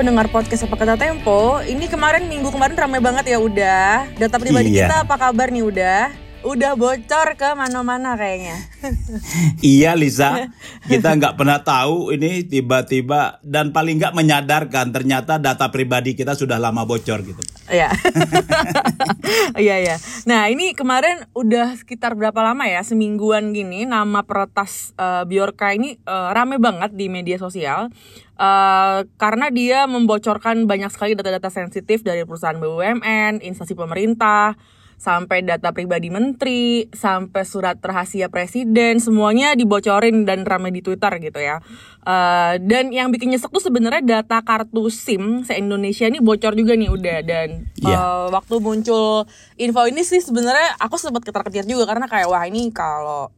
Pendengar podcast apa kata Tempo. Ini kemarin minggu kemarin ramai banget ya udah. Data pribadi Iya. kita apa kabar nih udah? Udah bocor ke mana-mana kayaknya. Iya Lisa, kita nggak pernah tahu ini tiba-tiba dan paling nggak menyadarkan ternyata data pribadi kita sudah lama bocor gitu. Iya. Iya ya. Nah, ini kemarin udah sekitar berapa lama ya? Semingguan gini nama peretas eh, Bjorka ini eh, rame banget di media sosial. eh, karena dia membocorkan banyak sekali data-data sensitif dari perusahaan BUMN, instansi pemerintah, sampai data pribadi menteri, sampai surat rahasia presiden, semuanya dibocorin dan rame di Twitter gitu ya. Eh, dan yang bikin nyesek tuh sebenarnya data kartu SIM se-Indonesia ini bocor juga nih udah dan Iya. eh, waktu muncul info ini sih sebenarnya aku sempat ketar-ketir juga karena kayak wah ini kalau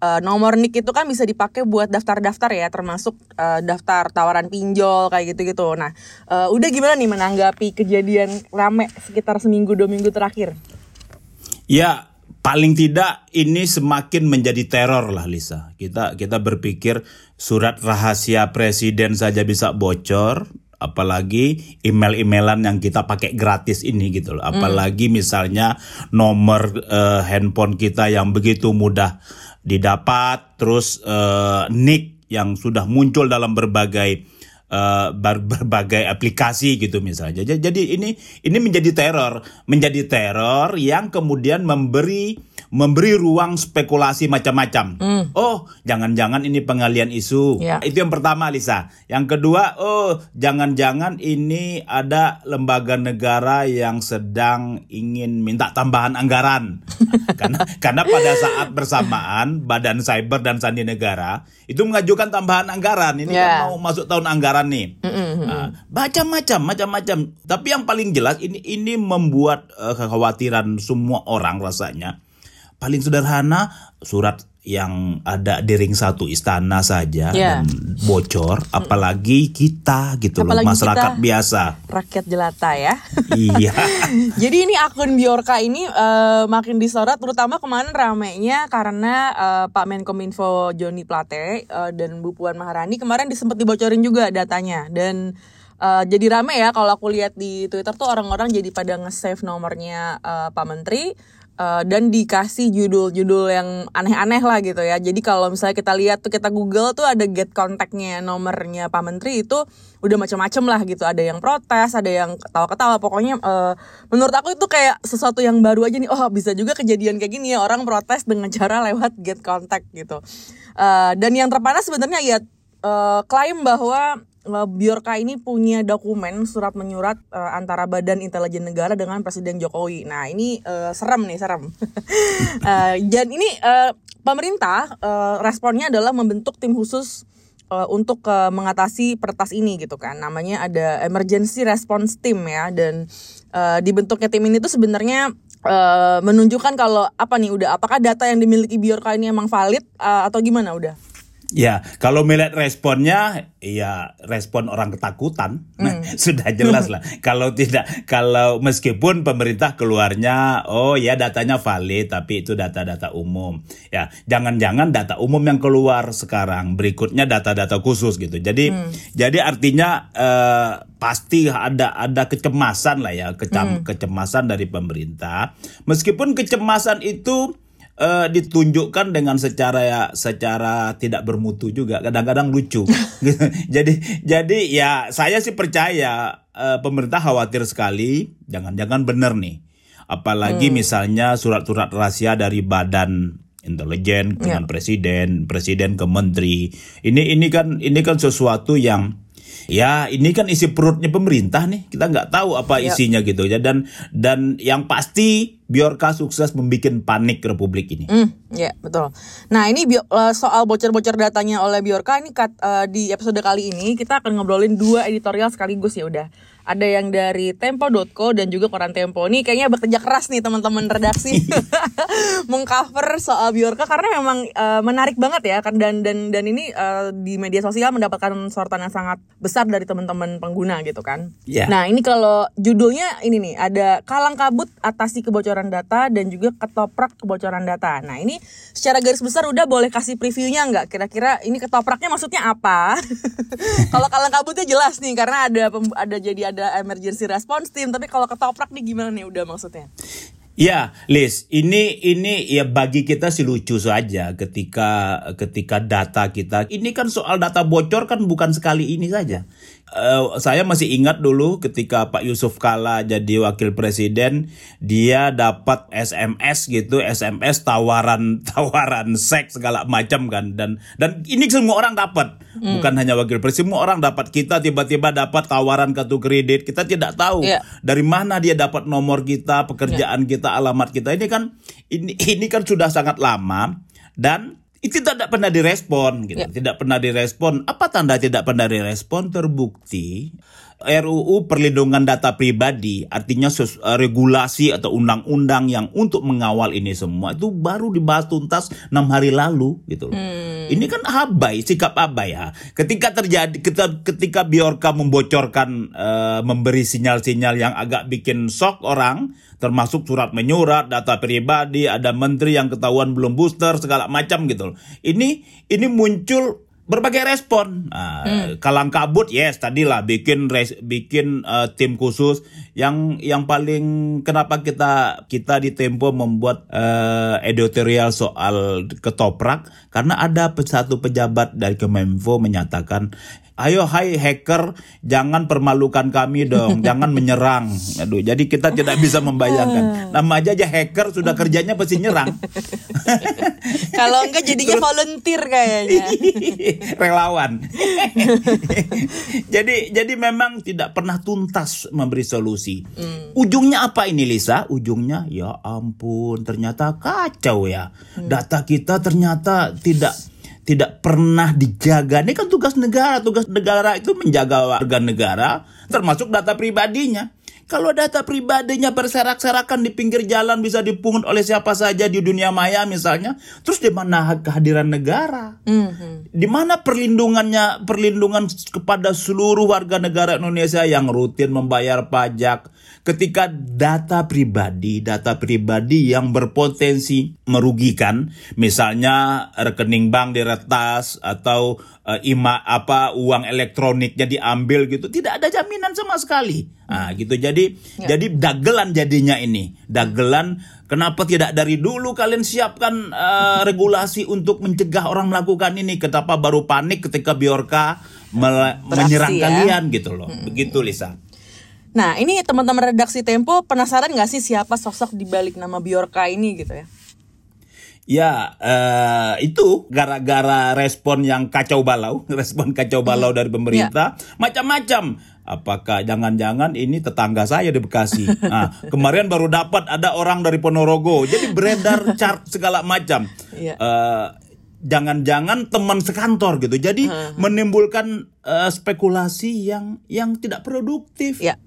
eh, nomor NIK itu kan bisa dipakai buat daftar-daftar ya termasuk eh, daftar tawaran pinjol kayak gitu-gitu. Nah, eh, udah gimana nih menanggapi kejadian rame sekitar seminggu dua minggu terakhir? Ya paling tidak ini semakin menjadi teror lah Lisa. Kita kita berpikir surat rahasia presiden saja bisa bocor, apalagi email-emailan yang kita pakai gratis ini gitu loh. Apalagi misalnya nomor eh, handphone kita yang begitu mudah didapat, terus eh, nick yang sudah muncul dalam berbagai ber- berbagai aplikasi gitu misalnya. Jadi ini ini menjadi teror, menjadi teror yang kemudian memberi memberi ruang spekulasi macam-macam. Oh, jangan-jangan ini pengalian isu. Ya. Itu yang pertama Lisa. Yang kedua, oh, jangan-jangan ini ada lembaga negara yang sedang ingin minta tambahan anggaran. karena karena pada saat bersamaan Badan Cyber dan Sandi Negara itu mengajukan tambahan anggaran. Ini Ya. kan mau masuk tahun anggaran nih. Nah, macam-macam, macam-macam. Tapi yang paling jelas ini ini membuat eh, kekhawatiran semua orang rasanya. Paling sederhana surat yang ada di ring satu istana saja Ya. dan bocor, apalagi kita gitu Apalagi loh masyarakat kita. biasa. Rakyat jelata ya. iya. Jadi ini akun Biorka ini eh, makin disorot terutama kemarin ramenya karena eh, Pak Menkominfo Joni Plate eh, dan Bu Puan Maharani kemarin disempet dibocorin juga datanya dan eh, jadi rame ya kalau aku lihat di Twitter tuh orang-orang jadi pada nge-save nomornya eh, Pak Menteri eh, dan dikasih judul-judul yang aneh-aneh lah gitu ya. Jadi kalau misalnya kita lihat tuh kita Google tuh ada get kontaknya nomornya Pak Menteri itu udah macam-macam lah gitu. Ada yang protes, ada yang ketawa-ketawa. Pokoknya eh, menurut aku itu kayak sesuatu yang baru aja nih. Oh bisa juga kejadian kayak gini ya orang protes dengan cara lewat get contact gitu. Eh, dan yang terpanas sebenarnya ya eh, klaim bahwa eh, Bjorka ini punya dokumen surat menyurat eh, antara Badan Intelijen Negara dengan Presiden Jokowi. Nah ini eh, serem nih serem. Eh, dan ini eh, pemerintah eh, responnya adalah membentuk tim khusus eh, untuk eh, mengatasi peretas ini gitu kan. Namanya ada Emergency Response Team ya dan eh, dibentuknya tim ini tuh sebenarnya eh, menunjukkan kalau apa nih udah apakah data yang dimiliki Bjorka ini emang valid eh, atau gimana udah? Ya, kalau melihat responnya, ya respon orang ketakutan, nah, sudah jelas lah. Kalau tidak, kalau meskipun pemerintah keluarnya, oh ya datanya valid, tapi itu data-data umum. Ya, jangan-jangan data umum yang keluar sekarang, berikutnya data-data khusus gitu. Jadi, jadi artinya eh, pasti ada ada kecemasan lah ya, kecam, kecemasan dari pemerintah. Meskipun kecemasan itu eh, ditunjukkan dengan secara ya secara tidak bermutu juga. Kadang-kadang lucu. Jadi jadi ya saya sih percaya eh, pemerintah khawatir sekali. Jangan-jangan benar nih. Apalagi misalnya surat-surat rahasia dari badan intelijen dengan presiden presiden ke menteri. Ini ini kan ini kan sesuatu yang Ya ini kan isi perutnya pemerintah nih kita nggak tahu apa Ya. isinya gitu ya dan dan yang pasti Biorka sukses membuat panik Republik ini. Hmm, ya betul. Nah ini bio- eh, soal bocor-bocor datanya oleh Biorka ini kat- eh, di episode kali ini kita akan ngobrolin dua editorial sekaligus ya udah. Ada yang dari Tempo.co dan juga koran Tempo. Ini kayaknya bekerja keras nih teman-teman redaksi mengcover soal Biorka karena memang eh, menarik banget ya kan dan dan dan ini eh, di media sosial mendapatkan sorotan yang sangat besar dari teman-teman pengguna gitu kan. Ya. Nah ini kalau judulnya ini nih ada kalang kabut atasi kebocoran data dan juga ketoprak kebocoran data. Nah ini secara garis besar udah boleh kasih previewnya nggak? Kira-kira ini ketopraknya maksudnya apa? kalau kalian kabutnya jelas nih karena ada ada jadi ada emergency response team. Tapi kalau ketoprak nih gimana nih udah maksudnya? Ya, Liz, ini ini ya bagi kita sih lucu saja ketika ketika data kita ini kan soal data bocor kan bukan sekali ini saja uh, saya masih ingat dulu ketika Pak Yusuf Kala jadi wakil presiden dia dapat SMS gitu SMS tawaran tawaran seks segala macam kan dan dan ini semua orang dapat hmm. bukan hanya wakil presiden semua orang dapat kita tiba-tiba dapat tawaran kartu kredit kita tidak tahu yeah. dari mana dia dapat nomor kita pekerjaan yeah. kita alamat kita ini kan ini ini kan sudah sangat lama dan itu tidak pernah direspon gitu. Ya. Tidak pernah direspon. Apa tanda tidak pernah direspon? Terbukti RUU perlindungan data pribadi artinya eh, regulasi atau undang-undang yang untuk mengawal ini semua itu baru dibahas tuntas enam hari lalu gitu loh. Hmm. Ini kan abai, sikap abai ya. Ketika terjadi ketika, ketika Biorka membocorkan uh, memberi sinyal-sinyal yang agak bikin shock orang termasuk surat menyurat, data pribadi, ada menteri yang ketahuan belum booster segala macam gitu loh. Ini ini muncul berbagai respon. Nah, hmm. Kalang kabut, yes, tadilah bikin res, bikin uh, tim khusus yang yang paling kenapa kita kita di Tempo membuat uh, editorial soal ketoprak karena ada satu pejabat dari Kemenfo menyatakan Ayo hai hacker, jangan permalukan kami dong, jangan menyerang. Aduh, jadi kita tidak bisa membayangkan. Nama aja aja hacker sudah kerjanya pasti nyerang. Kalau enggak jadinya Terus, volunteer kayaknya. Relawan. jadi jadi memang tidak pernah tuntas memberi solusi. Hmm. Ujungnya apa ini Lisa? Ujungnya ya ampun, ternyata kacau ya. Hmm. Data kita ternyata tidak tidak pernah dijaga. Ini kan tugas negara. Tugas negara itu menjaga warga negara, termasuk data pribadinya. Kalau data pribadinya berserak-serakan di pinggir jalan bisa dipungut oleh siapa saja di dunia maya misalnya, terus di mana kehadiran negara? Mm-hmm. Di mana perlindungannya, perlindungan kepada seluruh warga negara Indonesia yang rutin membayar pajak, ketika data pribadi, data pribadi yang berpotensi merugikan, misalnya rekening bank diretas atau uh, ima apa uang elektroniknya diambil gitu, tidak ada jaminan sama sekali. Nah, gitu. Jadi ya. jadi dagelan jadinya ini. Dagelan kenapa tidak dari dulu kalian siapkan uh, regulasi untuk mencegah orang melakukan ini? Kenapa baru panik ketika Biorka menyerang ya. kalian gitu loh. Hmm. Begitu Lisa. Nah, ini teman-teman redaksi Tempo penasaran nggak sih siapa sosok di balik nama Biorka ini gitu ya? Ya, uh, itu gara-gara respon yang kacau balau, respon kacau balau hmm. dari pemerintah, ya. macam-macam. Apakah jangan-jangan ini tetangga saya di Bekasi? Nah, kemarin baru dapat ada orang dari Ponorogo, jadi beredar chart segala macam. Ya. Uh, jangan-jangan teman sekantor gitu. Jadi -huh. menimbulkan uh, spekulasi yang yang tidak produktif. Ya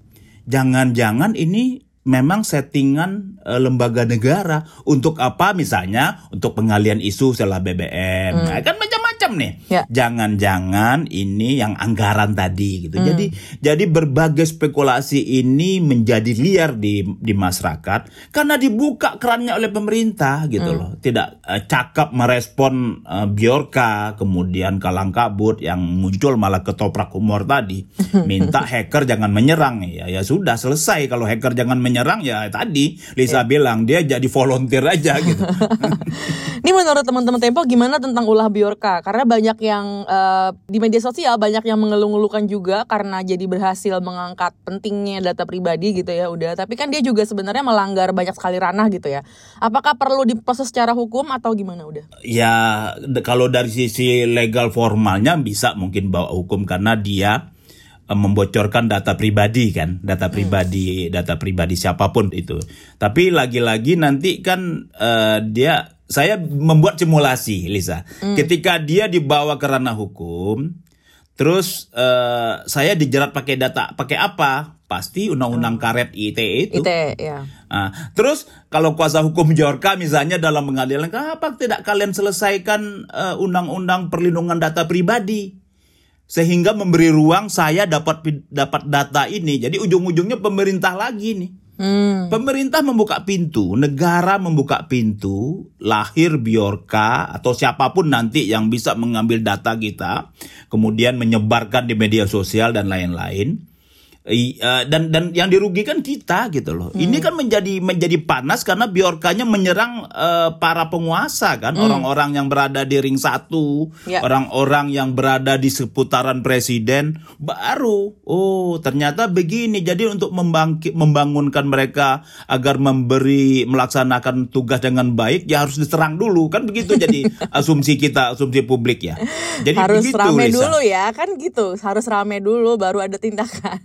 jangan-jangan ini memang settingan e, lembaga negara untuk apa misalnya untuk pengalian isu setelah BBM. Hmm. Nah, kan macam-macam nih. Ya. Jangan-jangan ini yang anggaran tadi gitu. Hmm. Jadi jadi berbagai spekulasi ini menjadi liar di di masyarakat karena dibuka kerannya oleh pemerintah gitu hmm. loh. Tidak e, cakap merespon e, Biorka kemudian kalang kabut yang muncul malah ketoprak humor tadi. Minta hacker jangan menyerang ya ya sudah selesai kalau hacker jangan menyerang ya tadi Lisa yeah. bilang dia jadi volunteer aja gitu. Ini menurut teman-teman Tempo gimana tentang ulah Biorka? Karena banyak yang uh, di media sosial banyak yang mengeluh-ngeluhkan juga karena jadi berhasil mengangkat pentingnya data pribadi gitu ya udah. Tapi kan dia juga sebenarnya melanggar banyak sekali ranah gitu ya. Apakah perlu diproses secara hukum atau gimana udah? Ya kalau dari sisi legal formalnya bisa mungkin bawa hukum karena dia Eh, membocorkan data pribadi kan, data hmm. pribadi, hmm. data pribadi siapa pun itu. Tapi lagi-lagi nanti kan uh, dia saya membuat simulasi, Lisa. Hmm. Ketika dia dibawa ke ranah hukum, terus uh, saya dijerat pakai data, pakai apa? Pasti undang-undang hmm. karet ITE itu. ITE, ya. Nah, terus kalau kuasa hukum Jorka misalnya dalam pengadilan, kenapa tidak kalian selesaikan undang-undang uh, perlindungan data pribadi? sehingga memberi ruang saya dapat dapat data ini. Jadi ujung-ujungnya pemerintah lagi nih. Hmm. Pemerintah membuka pintu, negara membuka pintu, lahir Biorka atau siapa pun nanti yang bisa mengambil data kita, kemudian menyebarkan di media sosial dan lain-lain dan dan yang dirugikan kita gitu loh. Hmm. Ini kan menjadi menjadi panas karena Biorkanya menyerang uh, para penguasa kan, hmm. orang-orang yang berada di ring satu, ya. orang-orang yang berada di seputaran presiden baru. Oh, ternyata begini. Jadi untuk membangkit membangunkan mereka agar memberi melaksanakan tugas dengan baik ya harus diserang dulu kan begitu jadi asumsi kita, asumsi publik ya. Jadi harus begitu, rame Lisa. dulu ya, kan gitu. Harus rame dulu baru ada tindakan.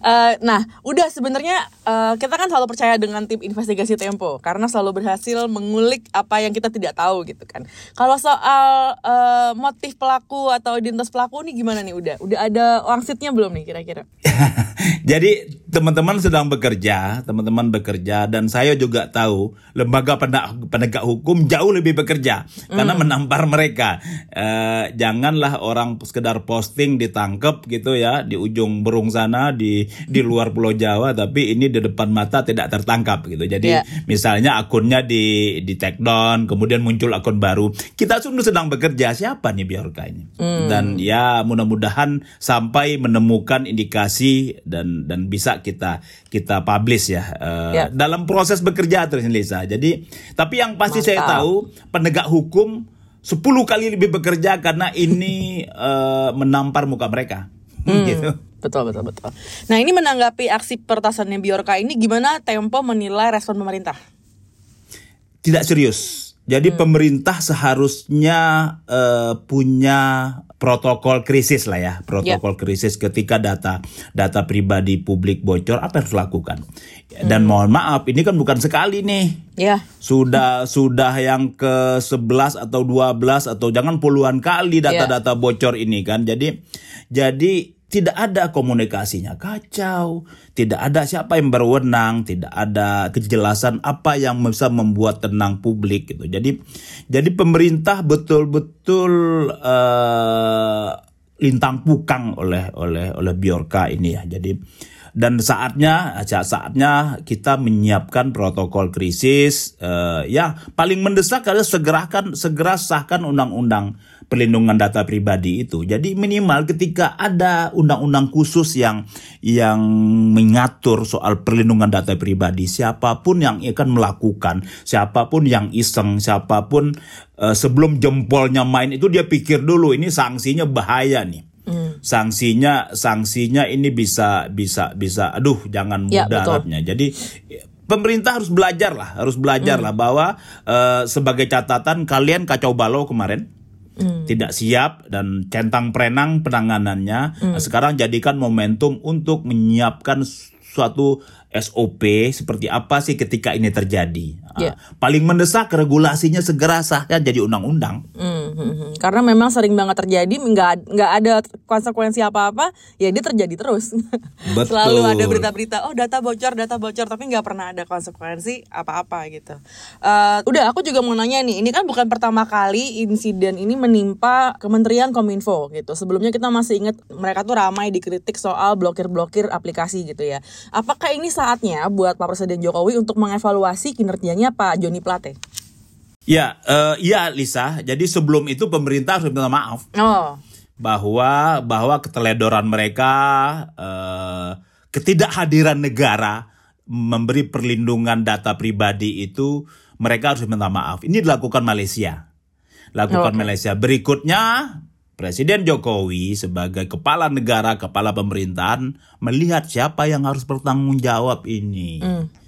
uh, nah, udah sebenarnya uh, kita kan selalu percaya dengan tim investigasi Tempo karena selalu berhasil mengulik apa yang kita tidak tahu gitu kan. Kalau soal uh, motif pelaku atau identitas pelaku nih gimana nih udah? Udah ada wangsitnya belum nih kira-kira? Jadi teman-teman sedang bekerja, teman-teman bekerja dan saya juga tahu lembaga penegak hukum jauh lebih bekerja mm. karena menampar mereka. Uh, janganlah orang sekedar posting ditangkap gitu ya di ujung berung sana di di luar Pulau Jawa tapi ini di depan mata tidak tertangkap gitu. Jadi yeah. misalnya akunnya di di take down, kemudian muncul akun baru. Kita sudah sedang bekerja siapa nih Biorka ini? Mm. Dan ya mudah-mudahan sampai menemukan indikasi dan dan bisa kita kita publish ya uh, ya. dalam proses bekerja terus Lisa. Jadi tapi yang pasti Mantap. saya tahu penegak hukum 10 kali lebih bekerja karena ini uh, menampar muka mereka. Hmm. gitu. Betul betul betul. Nah ini menanggapi aksi pertasannya Biorka ini gimana Tempo menilai respon pemerintah? Tidak serius. Jadi hmm. pemerintah seharusnya uh, punya protokol krisis lah ya, protokol yeah. krisis ketika data data pribadi publik bocor apa yang harus lakukan. Dan hmm. mohon maaf, ini kan bukan sekali nih. Ya. Yeah. Sudah sudah yang ke 11 atau 12 atau jangan puluhan kali data-data yeah. bocor ini kan. Jadi jadi tidak ada komunikasinya kacau, tidak ada siapa yang berwenang, tidak ada kejelasan apa yang bisa membuat tenang publik gitu. Jadi jadi pemerintah betul-betul uh, lintang pukang oleh oleh oleh Biorka ini ya. Jadi dan saatnya saatnya kita menyiapkan protokol krisis uh, ya paling mendesak adalah segerakan segera sahkan undang-undang perlindungan data pribadi itu. Jadi minimal ketika ada undang-undang khusus yang yang mengatur soal perlindungan data pribadi, siapa pun yang akan melakukan, siapa pun yang iseng, siapa pun uh, sebelum jempolnya main itu dia pikir dulu ini sanksinya bahaya nih. Hmm. Sanksinya sanksinya ini bisa bisa bisa aduh jangan ya, mudah ya, Jadi pemerintah harus belajar lah, harus belajar hmm. lah bahwa uh, sebagai catatan kalian kacau balau kemarin hmm. tidak siap dan centang prenang penanganannya. Hmm. Sekarang jadikan momentum untuk menyiapkan suatu SOP seperti apa sih ketika ini terjadi. Yeah. Ya. paling mendesak regulasinya segera sah ya jadi undang-undang. Mm -hmm. Karena memang sering banget terjadi nggak nggak ada konsekuensi apa-apa, ya ini terjadi terus. Betul. Selalu ada berita-berita, oh data bocor, data bocor, tapi nggak pernah ada konsekuensi apa-apa gitu. Uh, udah, aku juga mau nanya nih, ini kan bukan pertama kali insiden ini menimpa Kementerian Kominfo gitu. Sebelumnya kita masih ingat mereka tuh ramai dikritik soal blokir-blokir aplikasi gitu ya. Apakah ini saatnya buat Pak Presiden Jokowi untuk mengevaluasi kinerjanya Pak Joni Plate? Ya, uh, iya Lisa. Jadi sebelum itu pemerintah harus minta maaf. Oh. Bahwa bahwa keteledoran mereka, uh, ketidakhadiran negara memberi perlindungan data pribadi itu mereka harus minta maaf. Ini dilakukan Malaysia. Lakukan oh, okay. Malaysia. Berikutnya Presiden Jokowi sebagai kepala negara, kepala pemerintahan melihat siapa yang harus bertanggung jawab ini. Mm.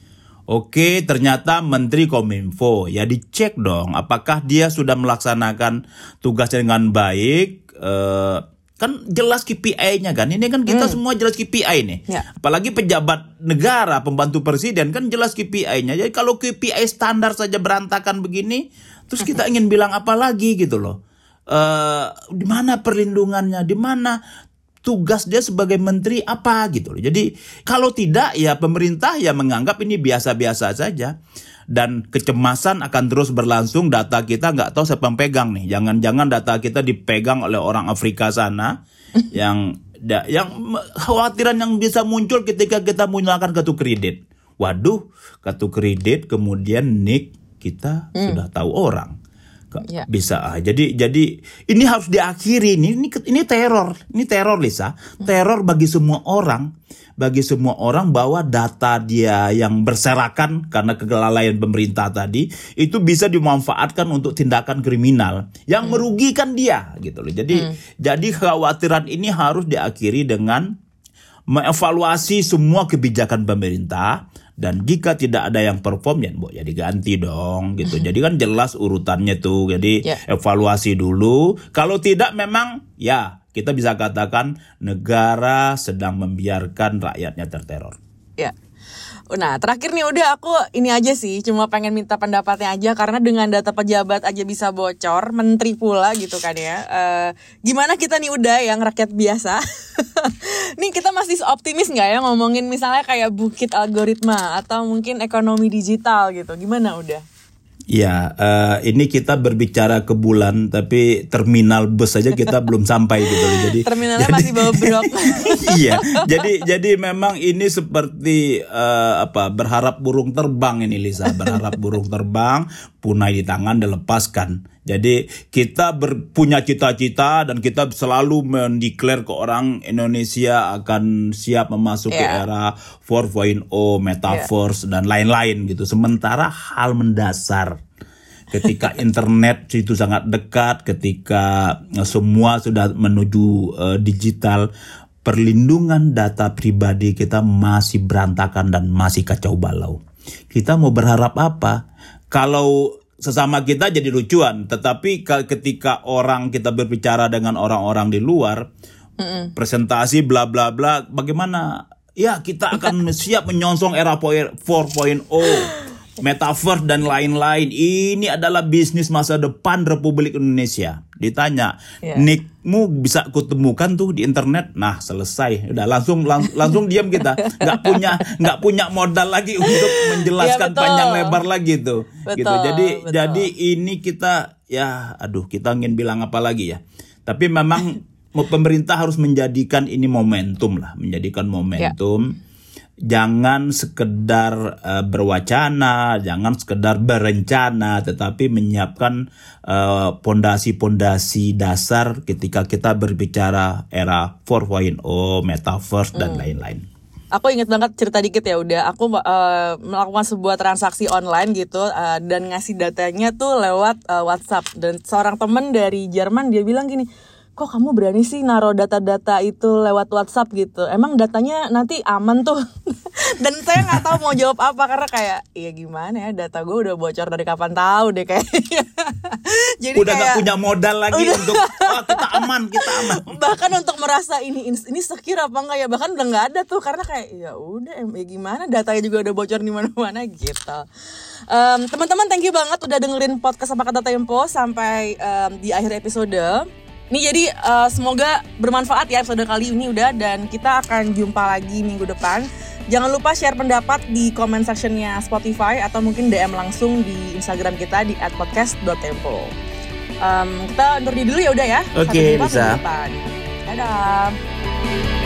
Oke, ternyata Menteri Kominfo ya dicek dong apakah dia sudah melaksanakan tugasnya dengan baik. Uh, kan jelas KPI-nya kan. Ini kan kita mm. semua jelas KPI nih. Ya. Apalagi pejabat negara, pembantu presiden kan jelas KPI-nya. Jadi kalau KPI standar saja berantakan begini, terus kita ingin bilang apa lagi gitu loh uh, di mana perlindungannya, di mana tugas dia sebagai menteri apa gitu loh. Jadi kalau tidak ya pemerintah ya menganggap ini biasa-biasa saja dan kecemasan akan terus berlangsung data kita nggak tahu siapa yang pegang nih jangan-jangan data kita dipegang oleh orang Afrika sana yang yang khawatiran yang bisa muncul ketika kita menggunakan kartu kredit. Waduh, kartu kredit kemudian nick kita sudah tahu orang. Ya. Bisa ah. Jadi jadi ini harus diakhiri ini ini ini teror. Ini teror Lisa. Teror bagi semua orang. Bagi semua orang bahwa data dia yang berserakan karena kelalaian pemerintah tadi itu bisa dimanfaatkan untuk tindakan kriminal yang merugikan dia gitu loh. Jadi jadi kekhawatiran ini harus diakhiri dengan mengevaluasi semua kebijakan pemerintah dan jika tidak ada yang perform ya, Bo, ya diganti dong gitu. Jadi kan jelas urutannya tuh. Jadi Ya. evaluasi dulu. Kalau tidak memang ya kita bisa katakan negara sedang membiarkan rakyatnya terteror. Ya. Nah, terakhir nih udah aku ini aja sih, cuma pengen minta pendapatnya aja karena dengan data pejabat aja bisa bocor, menteri pula gitu kan ya. Eh, gimana kita nih udah yang rakyat biasa? nih kita masih optimis nggak ya ngomongin misalnya kayak bukit algoritma atau mungkin ekonomi digital gitu. Gimana udah? Ya, eh, ini kita berbicara ke bulan, tapi terminal bus saja kita belum sampai gitu. loh. Jadi Terminalnya jadi- masih bobrok. iya, jadi jadi memang ini seperti eh, apa berharap burung terbang ini Lisa, berharap burung terbang punai di tangan dilepaskan. Jadi kita punya cita-cita dan kita selalu mendeklar ke orang Indonesia akan siap memasuki Iya. era 4.0, metaverse dan lain-lain gitu. Sementara hal mendasar ketika internet itu sangat dekat, ketika eh, semua sudah menuju eh, digital, perlindungan data pribadi kita masih berantakan dan masih kacau balau. Kita mau berharap apa? Kalau sesama kita jadi lucuan, tetapi ka- ketika orang kita berbicara dengan orang-orang di luar, presentasi bla bla bla, bagaimana? Ya kita akan siap menyongsong era 4.0 metaverse dan lain-lain. Ini adalah bisnis masa depan Republik Indonesia. Ditanya, Iya. nickmu bisa kutemukan tuh di internet. Nah, selesai. Udah langsung lang- langsung diam kita. nggak punya nggak punya modal lagi untuk menjelaskan Iya, betul. panjang lebar lagi tuh. gitu. Betul, Jadi betul. jadi ini kita ya aduh, kita ingin bilang apa lagi ya. Tapi memang pemerintah harus menjadikan ini momentum lah, menjadikan momentum jangan sekedar eh, berwacana, jangan sekedar berencana, tetapi menyiapkan eh, pondasi-pondasi dasar ketika kita berbicara era 4.0, metaverse dan lain-lain. Aku inget banget cerita dikit ya udah. Aku eh, melakukan sebuah transaksi online gitu eh, dan ngasih datanya tuh lewat eh, WhatsApp. Dan seorang temen dari Jerman dia bilang gini kok kamu berani sih naruh data-data itu lewat WhatsApp gitu emang datanya nanti aman tuh dan saya nggak tahu mau jawab apa karena kayak ya gimana ya data gue udah bocor dari kapan tahu deh kayaknya jadi Udah kayak gak punya modal lagi untuk wah kita aman, kita aman. bahkan untuk merasa ini ini secure apa enggak ya bahkan udah nggak ada tuh karena kayak ya udah ya gimana datanya juga udah bocor di mana-mana gitu. Em, teman-teman thank you banget udah dengerin podcast apa kata Tempo sampai em, di akhir episode. Ini jadi eh, semoga bermanfaat ya episode kali ini udah dan kita akan jumpa lagi minggu depan. Jangan lupa share pendapat di comment sectionnya Spotify atau mungkin DM langsung di Instagram kita di @podcast.tempo. Em, kita undur diri dulu ya udah ya. Oke, Sampai jumpa bisa. Dadah.